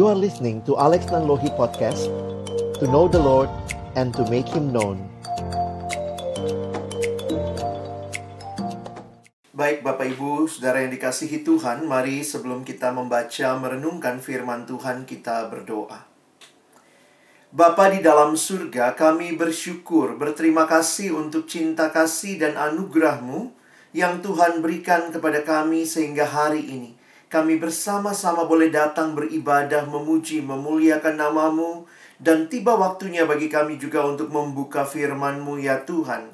You are listening to Alex Nanlohi Podcast To know the Lord and to make Him known Baik Bapak Ibu, Saudara yang dikasihi Tuhan, mari sebelum kita membaca merenungkan firman Tuhan kita berdoa. Bapa di dalam surga, kami bersyukur, berterima kasih untuk cinta kasih dan anugerah-Mu yang Tuhan berikan kepada kami sehingga hari ini. Kami bersama-sama boleh datang beribadah, memuji, memuliakan namamu, dan tiba waktunya bagi kami juga untuk membuka firman-Mu ya Tuhan.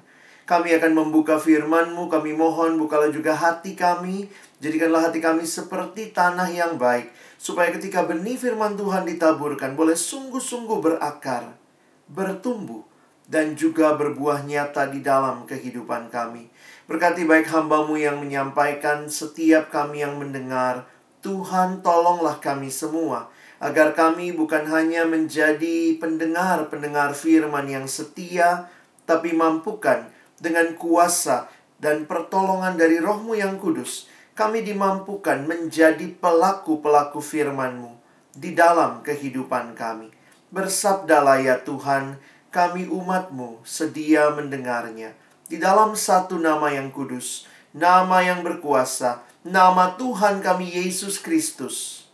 Kami akan membuka firman-Mu, kami mohon bukalah juga hati kami, jadikanlah hati kami seperti tanah yang baik, supaya ketika benih firman Tuhan ditaburkan, boleh sungguh-sungguh berakar, bertumbuh, dan juga berbuah nyata di dalam kehidupan kami. Berkati baik hambamu yang menyampaikan, setiap kami yang mendengar, Tuhan tolonglah kami semua, agar kami bukan hanya menjadi pendengar-pendengar firman yang setia, tapi mampukan dengan kuasa dan pertolongan dari rohmu yang kudus, kami dimampukan menjadi pelaku-pelaku firman-Mu di dalam kehidupan kami. Bersabdalah ya Tuhan, kami umat-Mu sedia mendengarnya di dalam satu nama yang kudus, nama yang berkuasa, nama Tuhan kami Yesus Kristus.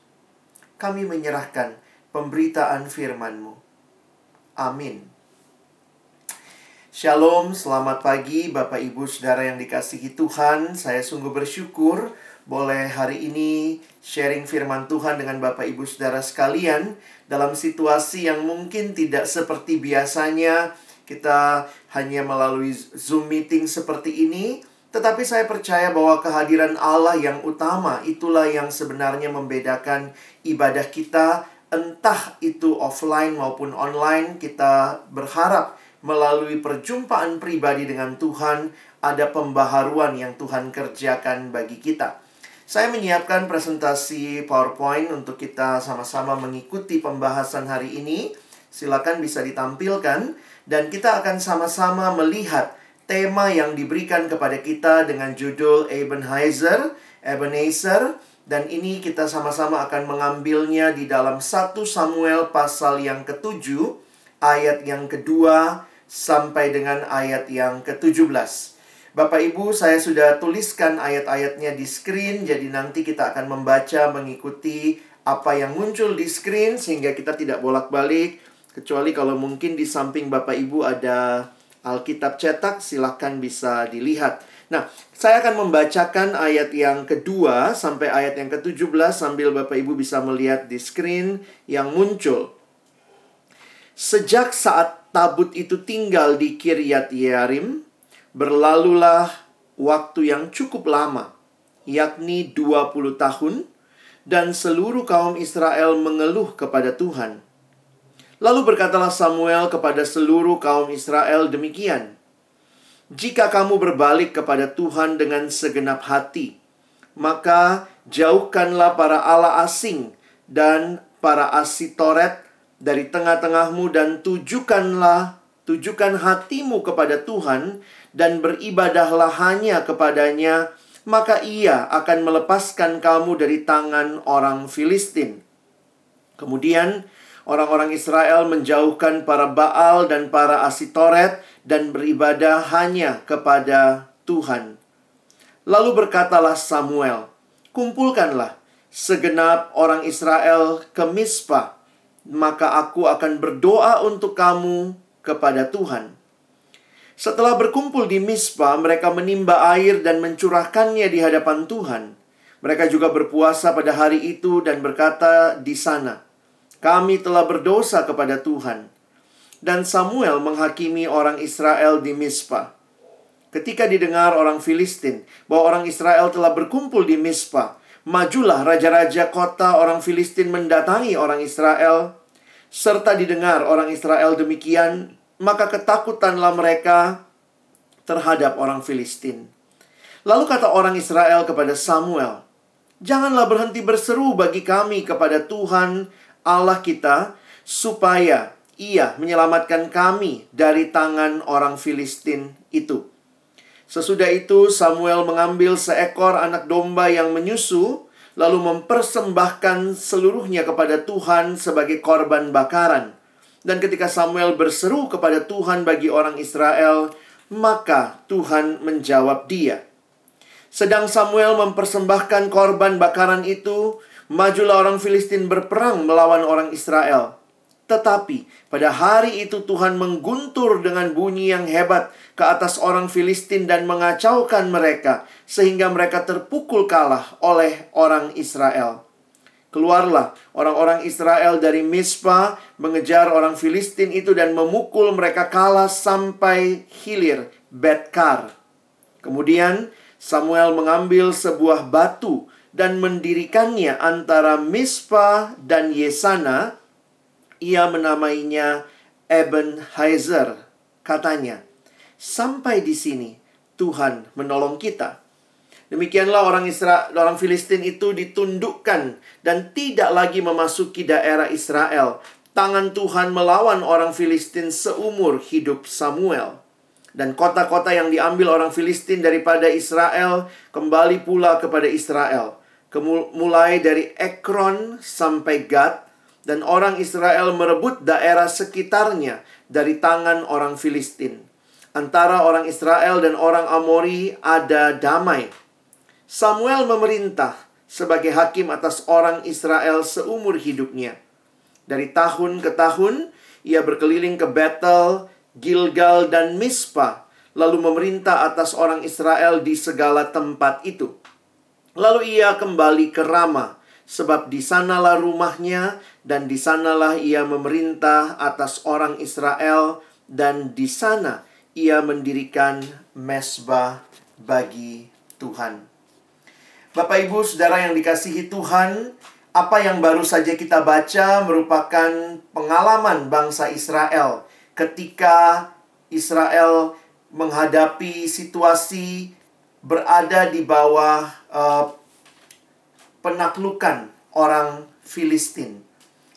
Kami menyerahkan pemberitaan firman-Mu. Amin. Shalom, selamat pagi Bapak Ibu Saudara yang dikasihi Tuhan. Saya sungguh bersyukur boleh hari ini sharing firman Tuhan dengan Bapak Ibu Saudara sekalian dalam situasi yang mungkin tidak seperti biasanya kita hanya melalui Zoom meeting seperti ini, tetapi saya percaya bahwa kehadiran Allah yang utama itulah yang sebenarnya membedakan ibadah kita, entah itu offline maupun online. Kita berharap melalui perjumpaan pribadi dengan Tuhan, ada pembaharuan yang Tuhan kerjakan bagi kita. Saya menyiapkan presentasi PowerPoint untuk kita sama-sama mengikuti pembahasan hari ini. Silakan bisa ditampilkan dan kita akan sama-sama melihat tema yang diberikan kepada kita dengan judul Ebenezer, Ebenezer dan ini kita sama-sama akan mengambilnya di dalam 1 Samuel pasal yang ketujuh ayat yang kedua sampai dengan ayat yang ke-17. Bapak Ibu, saya sudah tuliskan ayat-ayatnya di screen jadi nanti kita akan membaca mengikuti apa yang muncul di screen sehingga kita tidak bolak-balik Kecuali kalau mungkin di samping Bapak Ibu ada Alkitab cetak, silahkan bisa dilihat. Nah, saya akan membacakan ayat yang kedua sampai ayat yang ke-17 sambil Bapak Ibu bisa melihat di screen yang muncul. Sejak saat tabut itu tinggal di Kiryat Yearim, berlalulah waktu yang cukup lama, yakni 20 tahun, dan seluruh kaum Israel mengeluh kepada Tuhan. Lalu berkatalah Samuel kepada seluruh kaum Israel demikian: "Jika kamu berbalik kepada Tuhan dengan segenap hati, maka jauhkanlah para Allah asing dan para asitoret dari tengah-tengahmu dan tujukanlah tujukan hatimu kepada Tuhan dan beribadahlah hanya kepadanya, maka ia akan melepaskan kamu dari tangan orang Filistin." Kemudian Orang-orang Israel menjauhkan para Baal dan para Asitoret dan beribadah hanya kepada Tuhan. Lalu berkatalah Samuel, "Kumpulkanlah segenap orang Israel ke Mispa, maka aku akan berdoa untuk kamu kepada Tuhan." Setelah berkumpul di Mispa, mereka menimba air dan mencurahkannya di hadapan Tuhan. Mereka juga berpuasa pada hari itu dan berkata di sana, kami telah berdosa kepada Tuhan. Dan Samuel menghakimi orang Israel di Mispa. Ketika didengar orang Filistin bahwa orang Israel telah berkumpul di Mispa, majulah raja-raja kota orang Filistin mendatangi orang Israel, serta didengar orang Israel demikian, maka ketakutanlah mereka terhadap orang Filistin. Lalu kata orang Israel kepada Samuel, "Janganlah berhenti berseru bagi kami kepada Tuhan Allah kita supaya ia menyelamatkan kami dari tangan orang Filistin itu. Sesudah itu Samuel mengambil seekor anak domba yang menyusu, lalu mempersembahkan seluruhnya kepada Tuhan sebagai korban bakaran. Dan ketika Samuel berseru kepada Tuhan bagi orang Israel, maka Tuhan menjawab dia. Sedang Samuel mempersembahkan korban bakaran itu, majulah orang Filistin berperang melawan orang Israel. Tetapi pada hari itu Tuhan mengguntur dengan bunyi yang hebat ke atas orang Filistin dan mengacaukan mereka sehingga mereka terpukul kalah oleh orang Israel. Keluarlah orang-orang Israel dari Mispa mengejar orang Filistin itu dan memukul mereka kalah sampai hilir Betkar. Kemudian Samuel mengambil sebuah batu dan mendirikannya antara Mispa dan Yesana ia menamainya Ebenezer. Katanya, sampai di sini Tuhan menolong kita. Demikianlah orang Israel, orang Filistin itu ditundukkan dan tidak lagi memasuki daerah Israel. Tangan Tuhan melawan orang Filistin seumur hidup Samuel. Dan kota-kota yang diambil orang Filistin daripada Israel kembali pula kepada Israel. Mulai dari Ekron sampai Gad, dan orang Israel merebut daerah sekitarnya dari tangan orang Filistin. Antara orang Israel dan orang Amori ada damai. Samuel memerintah sebagai hakim atas orang Israel seumur hidupnya. Dari tahun ke tahun, ia berkeliling ke Betel, Gilgal, dan Mispa, lalu memerintah atas orang Israel di segala tempat itu. Lalu ia kembali ke Ramah, sebab di sanalah rumahnya dan di sanalah ia memerintah atas orang Israel dan di sana ia mendirikan mesbah bagi Tuhan. Bapak Ibu Saudara yang dikasihi Tuhan, apa yang baru saja kita baca merupakan pengalaman bangsa Israel ketika Israel menghadapi situasi berada di bawah uh, penaklukan orang Filistin.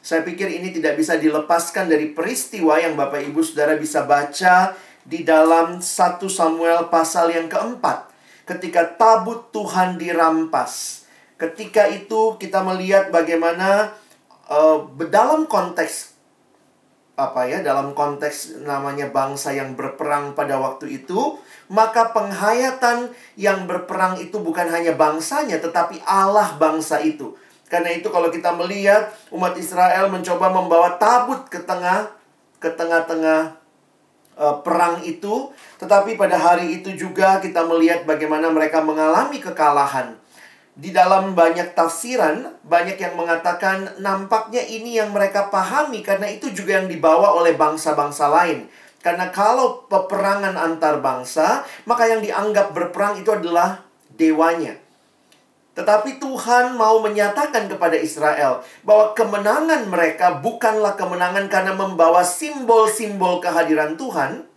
Saya pikir ini tidak bisa dilepaskan dari peristiwa yang Bapak Ibu Saudara bisa baca di dalam 1 Samuel pasal yang keempat. Ketika tabut Tuhan dirampas. Ketika itu kita melihat bagaimana uh, dalam konteks apa ya dalam konteks namanya bangsa yang berperang pada waktu itu maka penghayatan yang berperang itu bukan hanya bangsanya tetapi Allah bangsa itu karena itu kalau kita melihat umat Israel mencoba membawa tabut ke tengah ke tengah-tengah uh, perang itu, tetapi pada hari itu juga kita melihat bagaimana mereka mengalami kekalahan. Di dalam banyak tafsiran, banyak yang mengatakan nampaknya ini yang mereka pahami karena itu juga yang dibawa oleh bangsa-bangsa lain. Karena kalau peperangan antar bangsa, maka yang dianggap berperang itu adalah dewanya. Tetapi Tuhan mau menyatakan kepada Israel bahwa kemenangan mereka bukanlah kemenangan karena membawa simbol-simbol kehadiran Tuhan,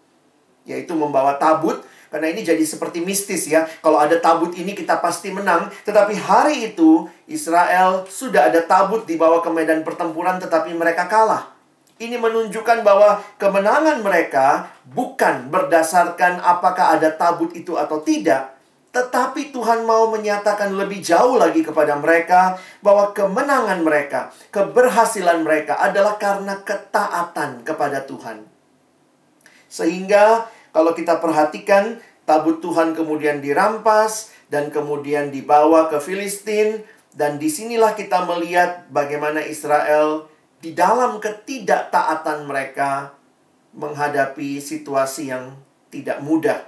yaitu membawa tabut, karena ini jadi seperti mistis ya. Kalau ada tabut ini kita pasti menang, tetapi hari itu Israel sudah ada tabut dibawa ke medan pertempuran tetapi mereka kalah. Ini menunjukkan bahwa kemenangan mereka bukan berdasarkan apakah ada tabut itu atau tidak, tetapi Tuhan mau menyatakan lebih jauh lagi kepada mereka bahwa kemenangan mereka, keberhasilan mereka adalah karena ketaatan kepada Tuhan. Sehingga kalau kita perhatikan tabut Tuhan kemudian dirampas dan kemudian dibawa ke Filistin dan di sinilah kita melihat bagaimana Israel di dalam ketidaktaatan mereka menghadapi situasi yang tidak mudah.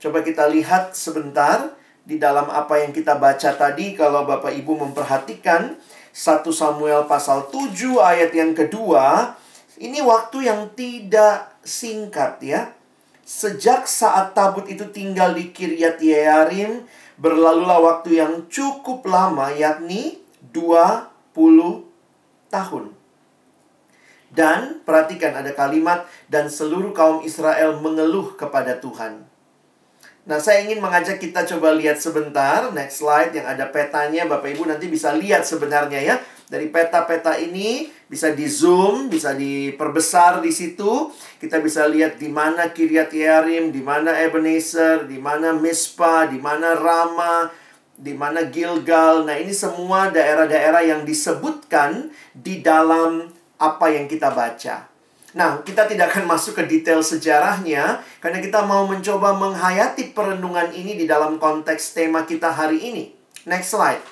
Coba kita lihat sebentar di dalam apa yang kita baca tadi kalau Bapak Ibu memperhatikan 1 Samuel pasal 7 ayat yang kedua ini waktu yang tidak singkat ya. Sejak saat tabut itu tinggal di Kiryat Yearim berlalulah waktu yang cukup lama yakni 20 tahun. Dan perhatikan ada kalimat dan seluruh kaum Israel mengeluh kepada Tuhan. Nah, saya ingin mengajak kita coba lihat sebentar next slide yang ada petanya. Bapak Ibu nanti bisa lihat sebenarnya ya. Dari peta-peta ini bisa di zoom, bisa diperbesar di situ. Kita bisa lihat di mana Kiryat Yearim, di mana Ebenezer, di mana Mispa, di mana Rama. di mana Gilgal. Nah, ini semua daerah-daerah yang disebutkan di dalam apa yang kita baca. Nah, kita tidak akan masuk ke detail sejarahnya karena kita mau mencoba menghayati perenungan ini di dalam konteks tema kita hari ini. Next slide.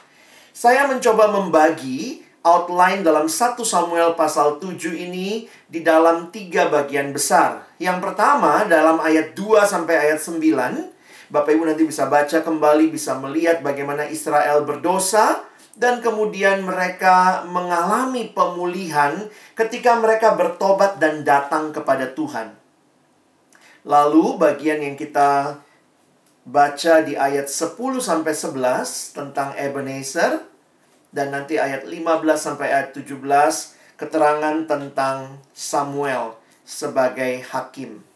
Saya mencoba membagi outline dalam 1 Samuel pasal 7 ini di dalam tiga bagian besar. Yang pertama dalam ayat 2 sampai ayat 9, Bapak Ibu nanti bisa baca kembali, bisa melihat bagaimana Israel berdosa, dan kemudian mereka mengalami pemulihan ketika mereka bertobat dan datang kepada Tuhan. Lalu bagian yang kita baca di ayat 10 sampai 11 tentang Ebenezer dan nanti ayat 15 sampai ayat 17 keterangan tentang Samuel sebagai hakim.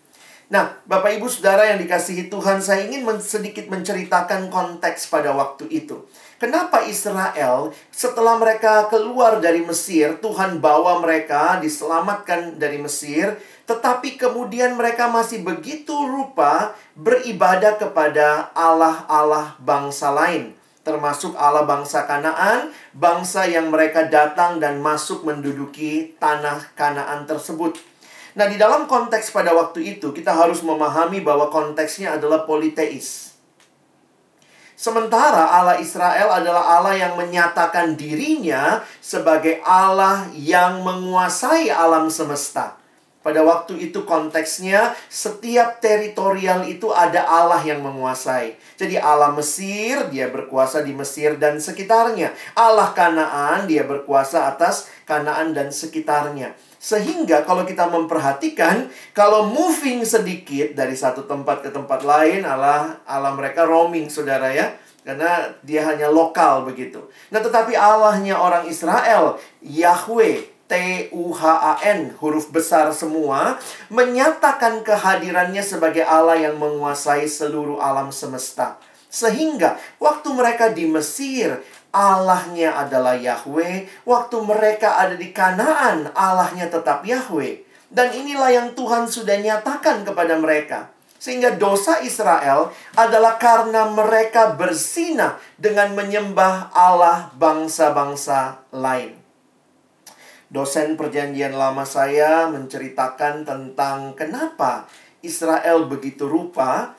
Nah, Bapak Ibu Saudara yang dikasihi Tuhan, saya ingin sedikit menceritakan konteks pada waktu itu. Kenapa Israel setelah mereka keluar dari Mesir, Tuhan bawa mereka diselamatkan dari Mesir, tetapi kemudian mereka masih begitu rupa beribadah kepada Allah-Allah bangsa lain, termasuk Allah bangsa Kanaan, bangsa yang mereka datang dan masuk menduduki tanah Kanaan tersebut. Nah, di dalam konteks pada waktu itu kita harus memahami bahwa konteksnya adalah politeis. Sementara Allah Israel adalah Allah yang menyatakan dirinya sebagai Allah yang menguasai alam semesta. Pada waktu itu konteksnya setiap teritorial itu ada Allah yang menguasai. Jadi Allah Mesir dia berkuasa di Mesir dan sekitarnya. Allah Kanaan dia berkuasa atas Kanaan dan sekitarnya. Sehingga kalau kita memperhatikan, kalau moving sedikit dari satu tempat ke tempat lain, Allah Allah mereka roaming, saudara ya. Karena dia hanya lokal begitu. Nah tetapi Allahnya orang Israel, Yahweh, T-U-H-A-N, huruf besar semua, menyatakan kehadirannya sebagai Allah yang menguasai seluruh alam semesta. Sehingga waktu mereka di Mesir, Allahnya adalah Yahweh. Waktu mereka ada di Kanaan, Allahnya tetap Yahweh. Dan inilah yang Tuhan sudah nyatakan kepada mereka. Sehingga dosa Israel adalah karena mereka bersinah dengan menyembah Allah bangsa-bangsa lain. Dosen perjanjian lama saya menceritakan tentang kenapa Israel begitu rupa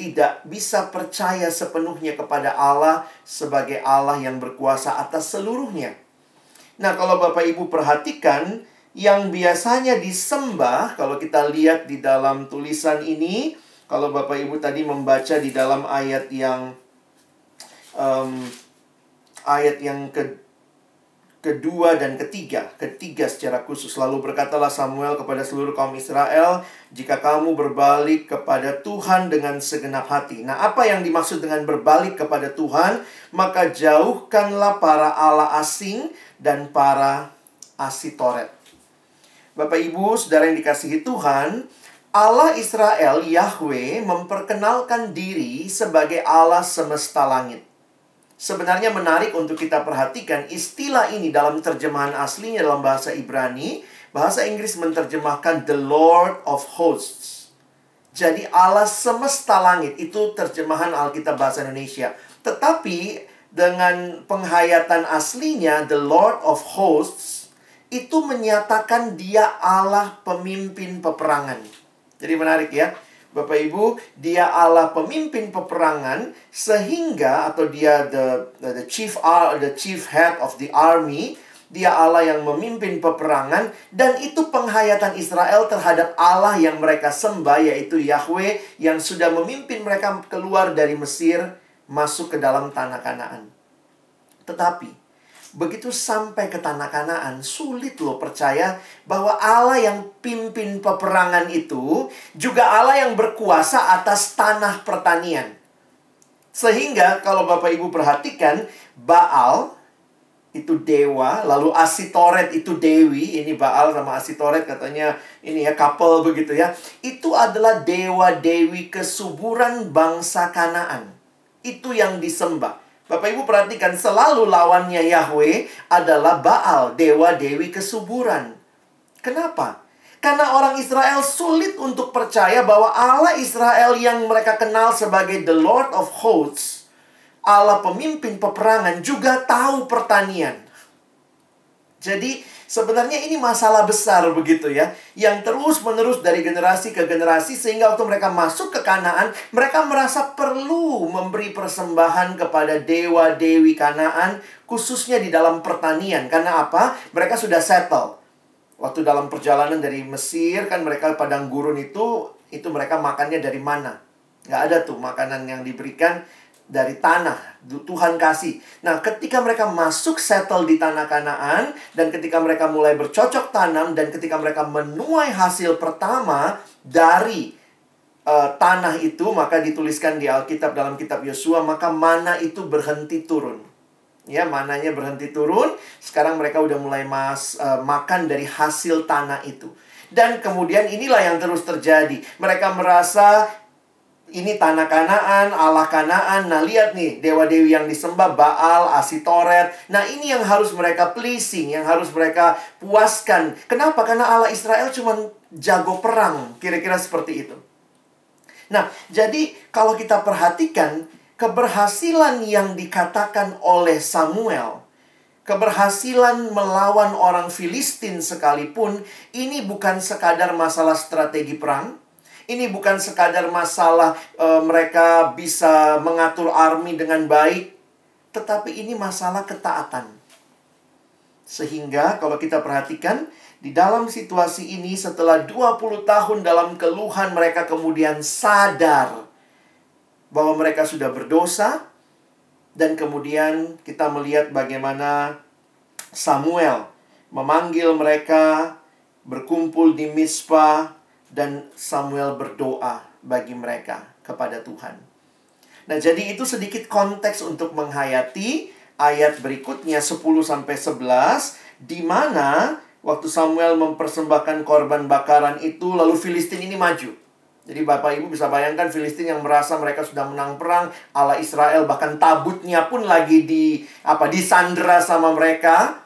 tidak bisa percaya sepenuhnya kepada Allah sebagai Allah yang berkuasa atas seluruhnya. Nah, kalau Bapak Ibu perhatikan, yang biasanya disembah, kalau kita lihat di dalam tulisan ini, kalau Bapak Ibu tadi membaca di dalam ayat yang um, ayat yang ke kedua dan ketiga, ketiga secara khusus. Lalu berkatalah Samuel kepada seluruh kaum Israel, "Jika kamu berbalik kepada Tuhan dengan segenap hati." Nah, apa yang dimaksud dengan berbalik kepada Tuhan? Maka jauhkanlah para Allah asing dan para asitoret. Bapak Ibu, Saudara yang dikasihi Tuhan, Allah Israel Yahweh memperkenalkan diri sebagai Allah semesta langit. Sebenarnya menarik untuk kita perhatikan istilah ini dalam terjemahan aslinya dalam bahasa Ibrani. Bahasa Inggris menerjemahkan The Lord of Hosts. Jadi Allah semesta langit itu terjemahan Alkitab bahasa Indonesia. Tetapi dengan penghayatan aslinya The Lord of Hosts itu menyatakan dia Allah pemimpin peperangan. Jadi menarik ya. Bapak Ibu, dia Allah pemimpin peperangan sehingga atau dia the the chief the chief head of the army, dia Allah yang memimpin peperangan dan itu penghayatan Israel terhadap Allah yang mereka sembah yaitu Yahweh yang sudah memimpin mereka keluar dari Mesir masuk ke dalam tanah Kanaan. Tetapi begitu sampai ke tanah Kanaan, sulit loh percaya bahwa Allah yang pimpin peperangan itu juga Allah yang berkuasa atas tanah pertanian. Sehingga kalau Bapak Ibu perhatikan, Baal itu dewa, lalu Asitoret itu dewi, ini Baal sama Asitoret katanya ini ya couple begitu ya. Itu adalah dewa dewi kesuburan bangsa Kanaan. Itu yang disembah. Bapak Ibu perhatikan selalu lawannya Yahweh adalah Baal, dewa dewi kesuburan. Kenapa? Karena orang Israel sulit untuk percaya bahwa Allah Israel yang mereka kenal sebagai the Lord of Hosts Allah pemimpin peperangan juga tahu pertanian. Jadi sebenarnya ini masalah besar begitu ya. Yang terus-menerus dari generasi ke generasi sehingga waktu mereka masuk ke Kanaan, mereka merasa perlu memberi persembahan kepada dewa-dewi Kanaan khususnya di dalam pertanian. Karena apa? Mereka sudah settle. Waktu dalam perjalanan dari Mesir kan mereka padang gurun itu itu mereka makannya dari mana? Nggak ada tuh makanan yang diberikan dari tanah Tuhan kasih. Nah, ketika mereka masuk settle di tanah Kanaan dan ketika mereka mulai bercocok tanam dan ketika mereka menuai hasil pertama dari uh, tanah itu, maka dituliskan di Alkitab dalam kitab Yosua, maka mana itu berhenti turun. Ya, mananya berhenti turun. Sekarang mereka udah mulai mas uh, makan dari hasil tanah itu. Dan kemudian inilah yang terus terjadi. Mereka merasa ini tanah Kanaan, Allah Kanaan. Nah, lihat nih, dewa-dewi yang disembah Baal, Asitoret. Nah, ini yang harus mereka pleasing, yang harus mereka puaskan. Kenapa? Karena Allah Israel cuma jago perang, kira-kira seperti itu. Nah, jadi kalau kita perhatikan keberhasilan yang dikatakan oleh Samuel, keberhasilan melawan orang Filistin sekalipun, ini bukan sekadar masalah strategi perang, ini bukan sekadar masalah e, mereka bisa mengatur army dengan baik, tetapi ini masalah ketaatan. Sehingga kalau kita perhatikan di dalam situasi ini setelah 20 tahun dalam keluhan mereka kemudian sadar bahwa mereka sudah berdosa dan kemudian kita melihat bagaimana Samuel memanggil mereka berkumpul di Mispa dan Samuel berdoa bagi mereka kepada Tuhan. Nah, jadi itu sedikit konteks untuk menghayati ayat berikutnya 10 sampai 11 di mana waktu Samuel mempersembahkan korban bakaran itu lalu Filistin ini maju. Jadi Bapak Ibu bisa bayangkan Filistin yang merasa mereka sudah menang perang, Allah Israel bahkan tabutnya pun lagi di apa disandra sama mereka.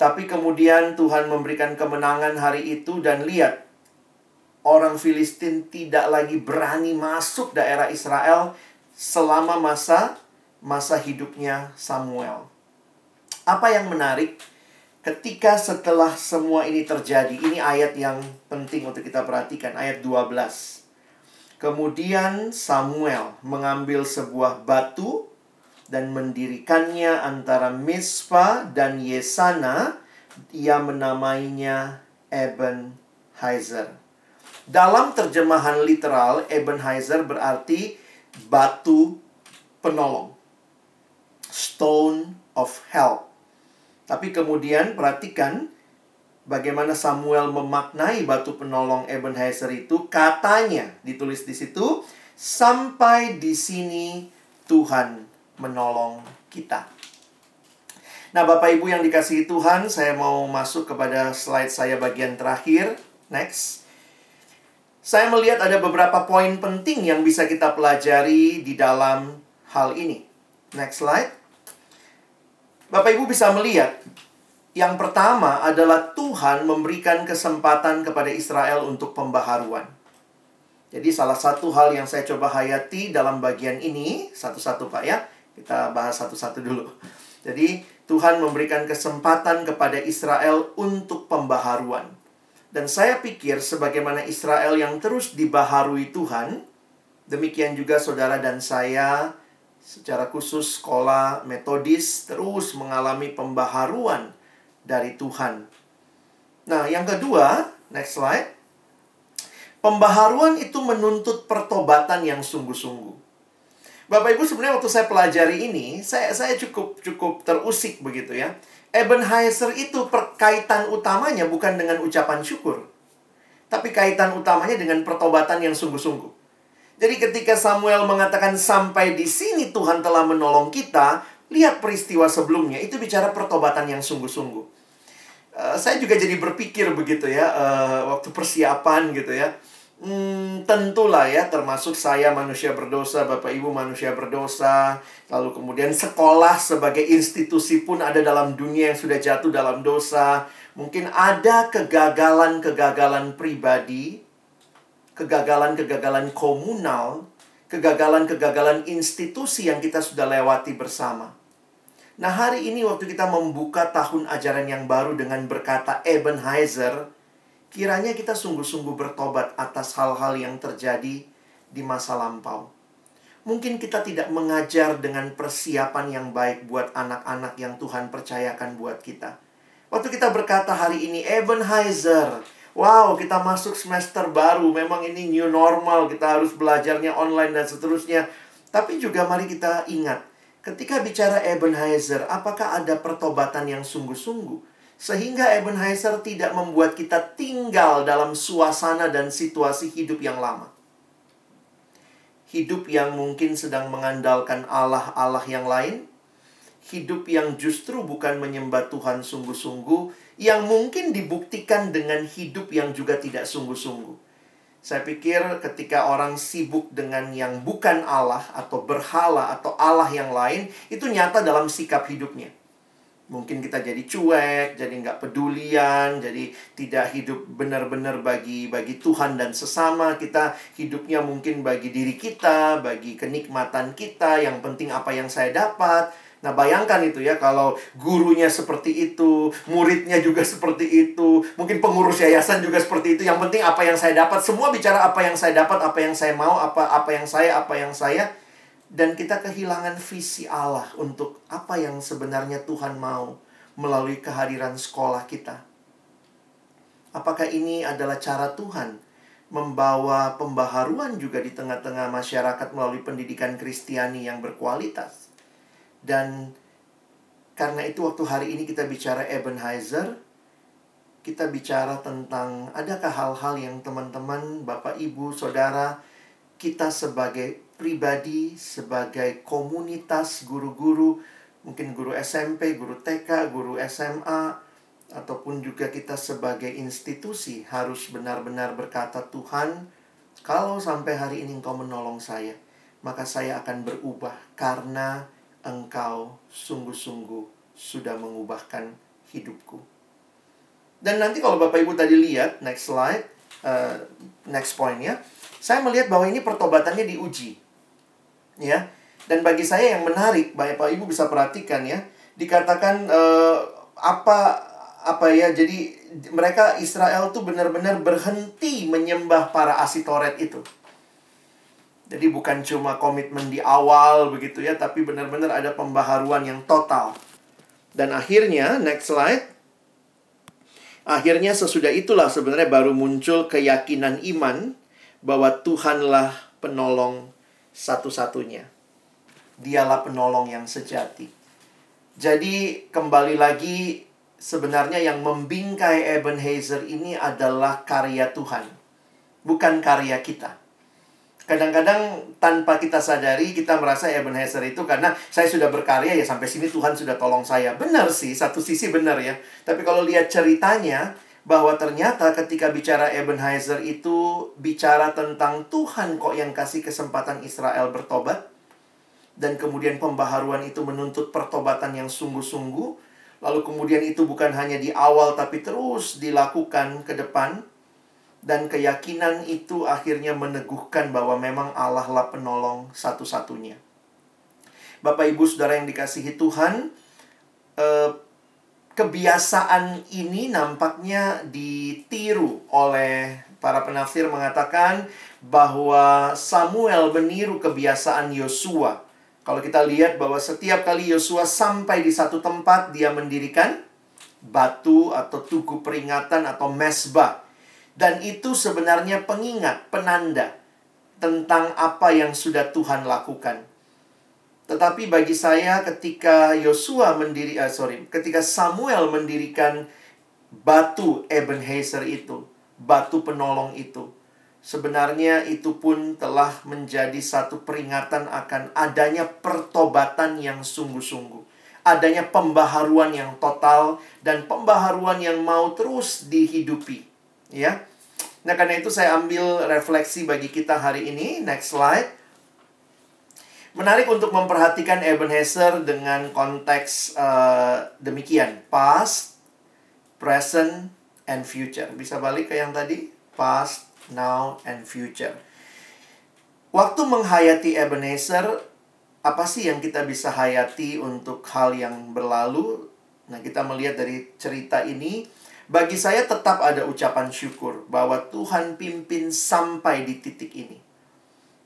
Tapi kemudian Tuhan memberikan kemenangan hari itu dan lihat orang Filistin tidak lagi berani masuk daerah Israel selama masa masa hidupnya Samuel. Apa yang menarik ketika setelah semua ini terjadi, ini ayat yang penting untuk kita perhatikan, ayat 12. Kemudian Samuel mengambil sebuah batu dan mendirikannya antara Mispa dan Yesana. Ia menamainya Eben Heizer. Dalam terjemahan literal, Ebenezer berarti batu penolong. Stone of help. Tapi kemudian perhatikan bagaimana Samuel memaknai batu penolong Ebenezer itu. Katanya ditulis di situ, sampai di sini Tuhan menolong kita. Nah, Bapak Ibu yang dikasihi Tuhan, saya mau masuk kepada slide saya bagian terakhir. Next. Saya melihat ada beberapa poin penting yang bisa kita pelajari di dalam hal ini. Next slide. Bapak Ibu bisa melihat yang pertama adalah Tuhan memberikan kesempatan kepada Israel untuk pembaharuan. Jadi salah satu hal yang saya coba hayati dalam bagian ini, satu-satu Pak ya. Kita bahas satu-satu dulu. Jadi Tuhan memberikan kesempatan kepada Israel untuk pembaharuan. Dan saya pikir sebagaimana Israel yang terus dibaharui Tuhan, demikian juga saudara dan saya secara khusus sekolah metodis terus mengalami pembaharuan dari Tuhan. Nah, yang kedua, next slide. Pembaharuan itu menuntut pertobatan yang sungguh-sungguh. Bapak Ibu sebenarnya waktu saya pelajari ini, saya saya cukup cukup terusik begitu ya. Ebenezer itu perkaitan utamanya bukan dengan ucapan syukur. Tapi kaitan utamanya dengan pertobatan yang sungguh-sungguh. Jadi ketika Samuel mengatakan sampai di sini Tuhan telah menolong kita, lihat peristiwa sebelumnya itu bicara pertobatan yang sungguh-sungguh. Uh, saya juga jadi berpikir begitu ya uh, waktu persiapan gitu ya Hmm, tentulah ya, termasuk saya manusia berdosa, Bapak Ibu manusia berdosa, lalu kemudian sekolah sebagai institusi pun ada dalam dunia yang sudah jatuh dalam dosa. Mungkin ada kegagalan-kegagalan pribadi, kegagalan-kegagalan komunal kegagalan-kegagalan institusi yang kita sudah lewati bersama. Nah, hari ini waktu kita membuka tahun ajaran yang baru dengan berkata Ebenezer, kiranya kita sungguh-sungguh bertobat atas hal-hal yang terjadi di masa lampau. Mungkin kita tidak mengajar dengan persiapan yang baik buat anak-anak yang Tuhan percayakan buat kita. Waktu kita berkata hari ini Ebenezer, wow kita masuk semester baru, memang ini new normal, kita harus belajarnya online dan seterusnya. Tapi juga mari kita ingat, ketika bicara Ebenezer, apakah ada pertobatan yang sungguh-sungguh? Sehingga Ebenezer tidak membuat kita tinggal dalam suasana dan situasi hidup yang lama hidup yang mungkin sedang mengandalkan Allah-Allah yang lain, hidup yang justru bukan menyembah Tuhan sungguh-sungguh, yang mungkin dibuktikan dengan hidup yang juga tidak sungguh-sungguh. Saya pikir ketika orang sibuk dengan yang bukan Allah atau berhala atau Allah yang lain, itu nyata dalam sikap hidupnya. Mungkin kita jadi cuek, jadi nggak pedulian, jadi tidak hidup benar-benar bagi bagi Tuhan dan sesama. Kita hidupnya mungkin bagi diri kita, bagi kenikmatan kita. Yang penting apa yang saya dapat. Nah, bayangkan itu ya, kalau gurunya seperti itu, muridnya juga seperti itu, mungkin pengurus yayasan juga seperti itu. Yang penting apa yang saya dapat, semua bicara apa yang saya dapat, apa yang saya mau, apa apa yang saya, apa yang saya dan kita kehilangan visi Allah untuk apa yang sebenarnya Tuhan mau melalui kehadiran sekolah kita. Apakah ini adalah cara Tuhan membawa pembaharuan juga di tengah-tengah masyarakat melalui pendidikan Kristiani yang berkualitas? Dan karena itu waktu hari ini kita bicara Ebenezer, kita bicara tentang adakah hal-hal yang teman-teman, Bapak, Ibu, Saudara, kita sebagai pribadi, sebagai komunitas guru-guru, mungkin guru SMP, guru TK, guru SMA, ataupun juga kita sebagai institusi harus benar-benar berkata, "Tuhan, kalau sampai hari ini Engkau menolong saya, maka saya akan berubah karena Engkau sungguh-sungguh sudah mengubahkan hidupku." Dan nanti kalau Bapak Ibu tadi lihat, next slide, uh, next point ya. Saya melihat bahwa ini pertobatannya diuji ya. Dan bagi saya yang menarik, Bapak Ibu bisa perhatikan ya, dikatakan uh, apa apa ya? Jadi mereka Israel tuh benar-benar berhenti menyembah para asitoret itu. Jadi bukan cuma komitmen di awal begitu ya, tapi benar-benar ada pembaharuan yang total. Dan akhirnya, next slide. Akhirnya sesudah itulah sebenarnya baru muncul keyakinan iman bahwa Tuhanlah penolong satu-satunya. Dialah penolong yang sejati. Jadi kembali lagi sebenarnya yang membingkai Ebenezer ini adalah karya Tuhan. Bukan karya kita. Kadang-kadang tanpa kita sadari kita merasa Ebenezer itu karena saya sudah berkarya ya sampai sini Tuhan sudah tolong saya. Benar sih, satu sisi benar ya. Tapi kalau lihat ceritanya, bahwa ternyata ketika bicara Ebenezer itu bicara tentang Tuhan kok yang kasih kesempatan Israel bertobat dan kemudian pembaharuan itu menuntut pertobatan yang sungguh-sungguh lalu kemudian itu bukan hanya di awal tapi terus dilakukan ke depan dan keyakinan itu akhirnya meneguhkan bahwa memang Allah lah penolong satu-satunya. Bapak Ibu Saudara yang dikasihi Tuhan eh, kebiasaan ini nampaknya ditiru oleh para penafsir mengatakan bahwa Samuel meniru kebiasaan Yosua. Kalau kita lihat bahwa setiap kali Yosua sampai di satu tempat dia mendirikan batu atau tugu peringatan atau mesbah. Dan itu sebenarnya pengingat, penanda tentang apa yang sudah Tuhan lakukan. Tetapi bagi saya ketika Yosua mendiri uh, sorry, ketika Samuel mendirikan batu Ebenezer itu, batu penolong itu, sebenarnya itu pun telah menjadi satu peringatan akan adanya pertobatan yang sungguh-sungguh. Adanya pembaharuan yang total dan pembaharuan yang mau terus dihidupi, ya. Nah, karena itu saya ambil refleksi bagi kita hari ini. Next slide. Menarik untuk memperhatikan Ebenezer dengan konteks uh, demikian. Past, present, and future. Bisa balik ke yang tadi? Past, now, and future. Waktu menghayati Ebenezer, apa sih yang kita bisa hayati untuk hal yang berlalu? Nah, kita melihat dari cerita ini, bagi saya tetap ada ucapan syukur bahwa Tuhan pimpin sampai di titik ini.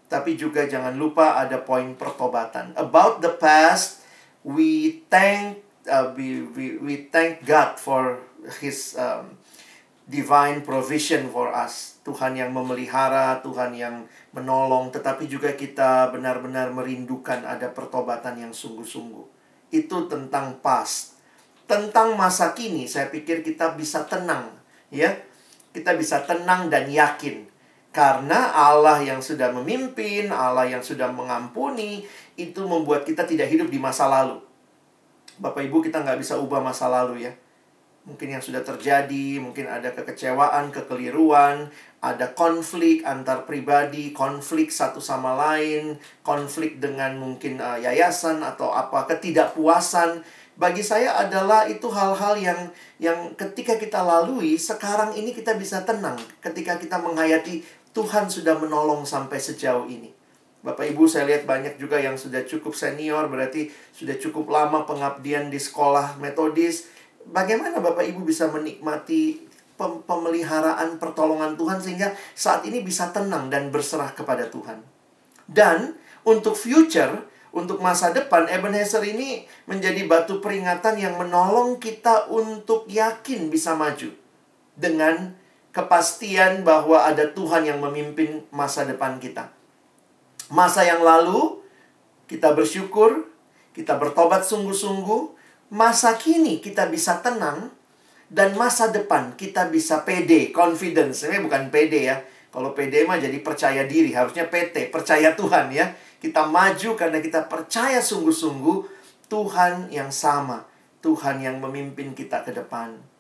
Tapi juga jangan lupa ada poin pertobatan. About the past, we thank uh, we, we we thank God for His um, divine provision for us. Tuhan yang memelihara, Tuhan yang menolong, tetapi juga kita benar-benar merindukan ada pertobatan yang sungguh-sungguh. Itu tentang past. Tentang masa kini, saya pikir kita bisa tenang, ya. Kita bisa tenang dan yakin. Karena Allah yang sudah memimpin, Allah yang sudah mengampuni, itu membuat kita tidak hidup di masa lalu. Bapak Ibu kita nggak bisa ubah masa lalu ya mungkin yang sudah terjadi, mungkin ada kekecewaan, kekeliruan, ada konflik antar pribadi, konflik satu sama lain, konflik dengan mungkin uh, yayasan atau apa ketidakpuasan. Bagi saya adalah itu hal-hal yang yang ketika kita lalui sekarang ini kita bisa tenang ketika kita menghayati Tuhan sudah menolong sampai sejauh ini. Bapak Ibu saya lihat banyak juga yang sudah cukup senior berarti sudah cukup lama pengabdian di sekolah metodis bagaimana Bapak Ibu bisa menikmati pemeliharaan pertolongan Tuhan sehingga saat ini bisa tenang dan berserah kepada Tuhan. Dan untuk future, untuk masa depan, Ebenezer ini menjadi batu peringatan yang menolong kita untuk yakin bisa maju. Dengan kepastian bahwa ada Tuhan yang memimpin masa depan kita. Masa yang lalu, kita bersyukur, kita bertobat sungguh-sungguh, masa kini kita bisa tenang dan masa depan kita bisa pede, confidence. Ini bukan pede ya. Kalau pede mah jadi percaya diri, harusnya PT, percaya Tuhan ya. Kita maju karena kita percaya sungguh-sungguh Tuhan yang sama, Tuhan yang memimpin kita ke depan.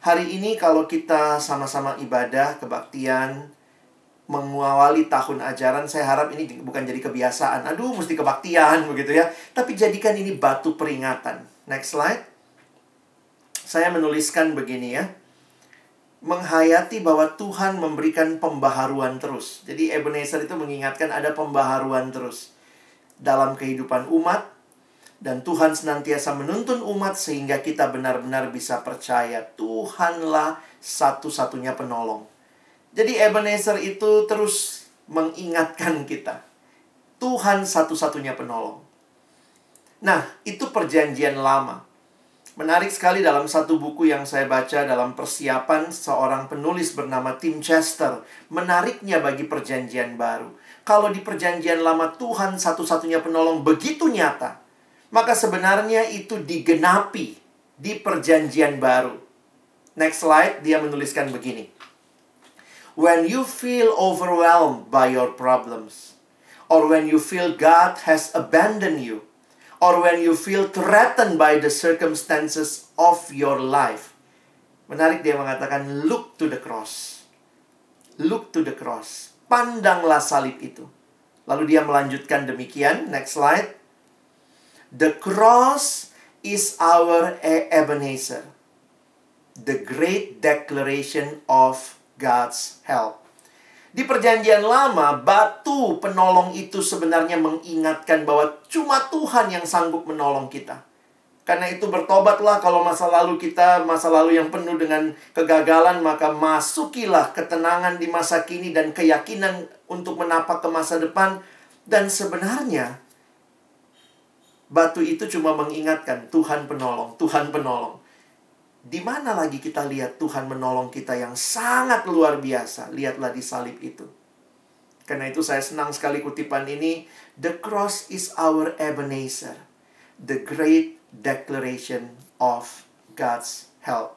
Hari ini kalau kita sama-sama ibadah, kebaktian, mengawali tahun ajaran, saya harap ini bukan jadi kebiasaan. Aduh, mesti kebaktian begitu ya. Tapi jadikan ini batu peringatan Next slide. Saya menuliskan begini ya. Menghayati bahwa Tuhan memberikan pembaharuan terus. Jadi Ebenezer itu mengingatkan ada pembaharuan terus dalam kehidupan umat dan Tuhan senantiasa menuntun umat sehingga kita benar-benar bisa percaya Tuhanlah satu-satunya penolong. Jadi Ebenezer itu terus mengingatkan kita Tuhan satu-satunya penolong. Nah, itu perjanjian lama. Menarik sekali dalam satu buku yang saya baca dalam persiapan seorang penulis bernama Tim Chester. Menariknya bagi perjanjian baru. Kalau di perjanjian lama Tuhan satu-satunya penolong begitu nyata, maka sebenarnya itu digenapi di perjanjian baru. Next slide, dia menuliskan begini. When you feel overwhelmed by your problems, or when you feel God has abandoned you, or when you feel threatened by the circumstances of your life. Menarik dia mengatakan look to the cross. Look to the cross. Pandanglah salib itu. Lalu dia melanjutkan demikian, next slide. The cross is our Ebenezer. The great declaration of God's help. Di perjanjian lama, batu penolong itu sebenarnya mengingatkan bahwa cuma Tuhan yang sanggup menolong kita. Karena itu bertobatlah kalau masa lalu kita, masa lalu yang penuh dengan kegagalan, maka masukilah ketenangan di masa kini dan keyakinan untuk menapak ke masa depan. Dan sebenarnya, batu itu cuma mengingatkan Tuhan penolong, Tuhan penolong. Di mana lagi kita lihat Tuhan menolong kita yang sangat luar biasa? Lihatlah di salib itu. Karena itu saya senang sekali kutipan ini. The cross is our Ebenezer. The great declaration of God's help.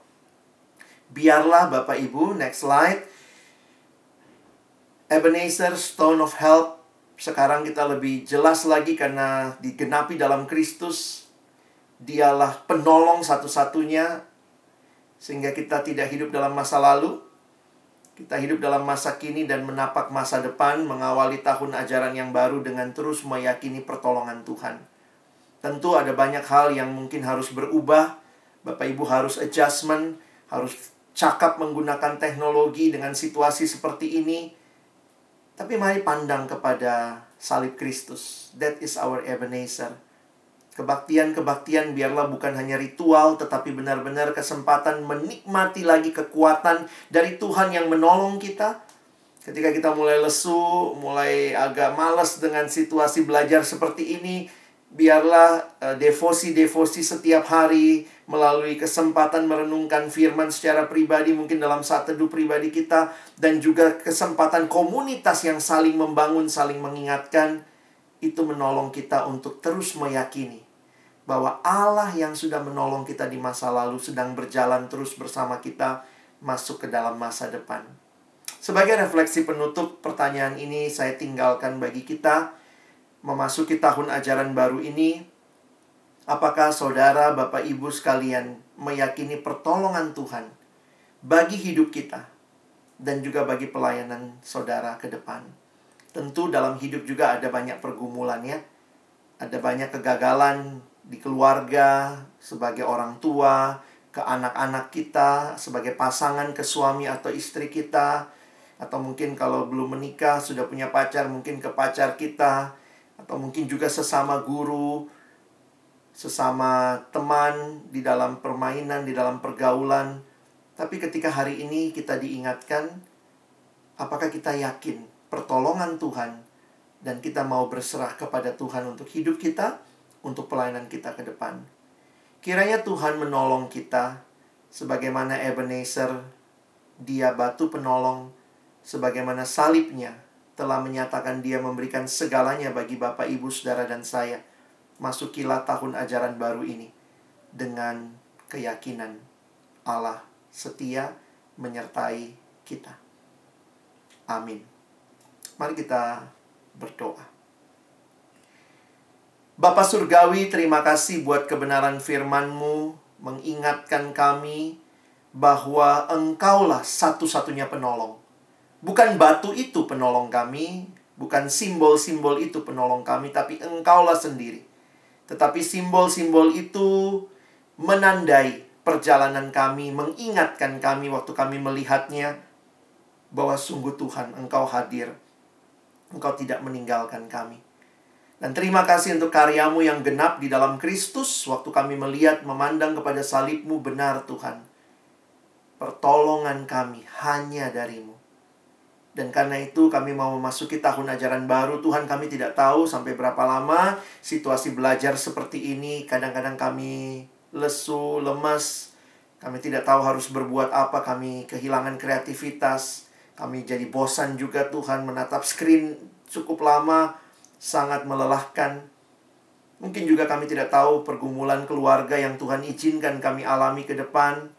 Biarlah Bapak Ibu, next slide. Ebenezer, stone of help. Sekarang kita lebih jelas lagi karena digenapi dalam Kristus. Dialah penolong satu-satunya sehingga kita tidak hidup dalam masa lalu, kita hidup dalam masa kini dan menapak masa depan, mengawali tahun ajaran yang baru dengan terus meyakini pertolongan Tuhan. Tentu ada banyak hal yang mungkin harus berubah. Bapak Ibu harus adjustment, harus cakap menggunakan teknologi dengan situasi seperti ini. Tapi mari pandang kepada salib Kristus. That is our Ebenezer. Kebaktian-kebaktian biarlah bukan hanya ritual, tetapi benar-benar kesempatan menikmati lagi kekuatan dari Tuhan yang menolong kita. Ketika kita mulai lesu, mulai agak malas dengan situasi belajar seperti ini, biarlah uh, devosi-devosi setiap hari melalui kesempatan merenungkan firman secara pribadi mungkin dalam saat teduh pribadi kita dan juga kesempatan komunitas yang saling membangun, saling mengingatkan itu menolong kita untuk terus meyakini bahwa Allah yang sudah menolong kita di masa lalu sedang berjalan terus bersama kita masuk ke dalam masa depan. Sebagai refleksi penutup pertanyaan ini saya tinggalkan bagi kita memasuki tahun ajaran baru ini, apakah saudara, bapak, ibu sekalian meyakini pertolongan Tuhan bagi hidup kita dan juga bagi pelayanan saudara ke depan? Tentu dalam hidup juga ada banyak pergumulan ya. Ada banyak kegagalan di keluarga, sebagai orang tua, ke anak-anak kita, sebagai pasangan, ke suami atau istri kita, atau mungkin kalau belum menikah, sudah punya pacar, mungkin ke pacar kita, atau mungkin juga sesama guru, sesama teman di dalam permainan, di dalam pergaulan. Tapi ketika hari ini kita diingatkan, apakah kita yakin pertolongan Tuhan dan kita mau berserah kepada Tuhan untuk hidup kita, untuk pelayanan kita ke depan. Kiranya Tuhan menolong kita sebagaimana Ebenezer, dia batu penolong, sebagaimana salibnya telah menyatakan dia memberikan segalanya bagi Bapak, Ibu, Saudara, dan saya. Masukilah tahun ajaran baru ini dengan keyakinan Allah setia menyertai kita. Amin. Mari kita berdoa. Bapak Surgawi, terima kasih buat kebenaran firman-Mu mengingatkan kami bahwa Engkaulah satu-satunya penolong Bukan batu itu penolong kami, bukan simbol-simbol itu penolong kami, tapi engkaulah sendiri. Tetapi simbol-simbol itu menandai perjalanan kami, mengingatkan kami waktu kami melihatnya bahwa sungguh Tuhan, Engkau hadir. Engkau tidak meninggalkan kami. Dan terima kasih untuk karyamu yang genap di dalam Kristus waktu kami melihat, memandang kepada salibmu benar Tuhan. Pertolongan kami hanya darimu. Dan karena itu kami mau memasuki tahun ajaran baru. Tuhan kami tidak tahu sampai berapa lama situasi belajar seperti ini. Kadang-kadang kami lesu, lemas. Kami tidak tahu harus berbuat apa. Kami kehilangan kreativitas. Kami jadi bosan juga Tuhan menatap screen cukup lama. Sangat melelahkan. Mungkin juga kami tidak tahu pergumulan keluarga yang Tuhan izinkan kami alami ke depan.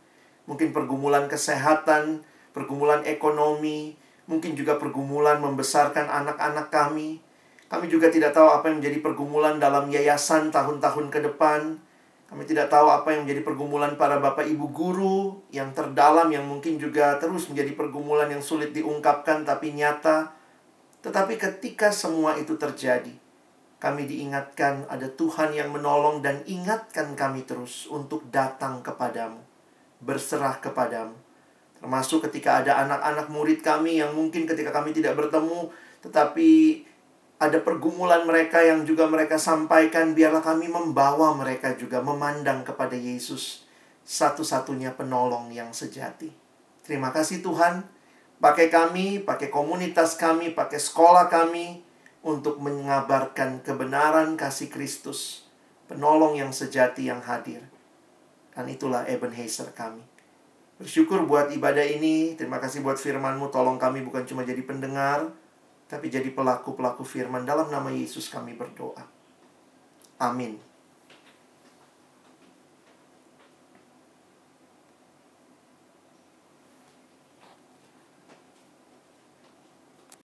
Mungkin pergumulan kesehatan, pergumulan ekonomi, mungkin juga pergumulan membesarkan anak-anak kami. Kami juga tidak tahu apa yang menjadi pergumulan dalam yayasan tahun-tahun ke depan. Kami tidak tahu apa yang menjadi pergumulan para bapak ibu guru yang terdalam yang mungkin juga terus menjadi pergumulan yang sulit diungkapkan tapi nyata. Tetapi ketika semua itu terjadi, kami diingatkan ada Tuhan yang menolong dan ingatkan kami terus untuk datang kepadamu, berserah kepadamu Termasuk ketika ada anak-anak murid kami yang mungkin ketika kami tidak bertemu, tetapi ada pergumulan mereka yang juga mereka sampaikan, biarlah kami membawa mereka juga memandang kepada Yesus, satu-satunya penolong yang sejati. Terima kasih Tuhan, pakai kami, pakai komunitas kami, pakai sekolah kami, untuk mengabarkan kebenaran kasih Kristus, penolong yang sejati yang hadir. Dan itulah Ebenezer kami. Bersyukur buat ibadah ini. Terima kasih buat firmanmu. Tolong kami bukan cuma jadi pendengar, tapi jadi pelaku-pelaku firman. Dalam nama Yesus kami berdoa. Amin.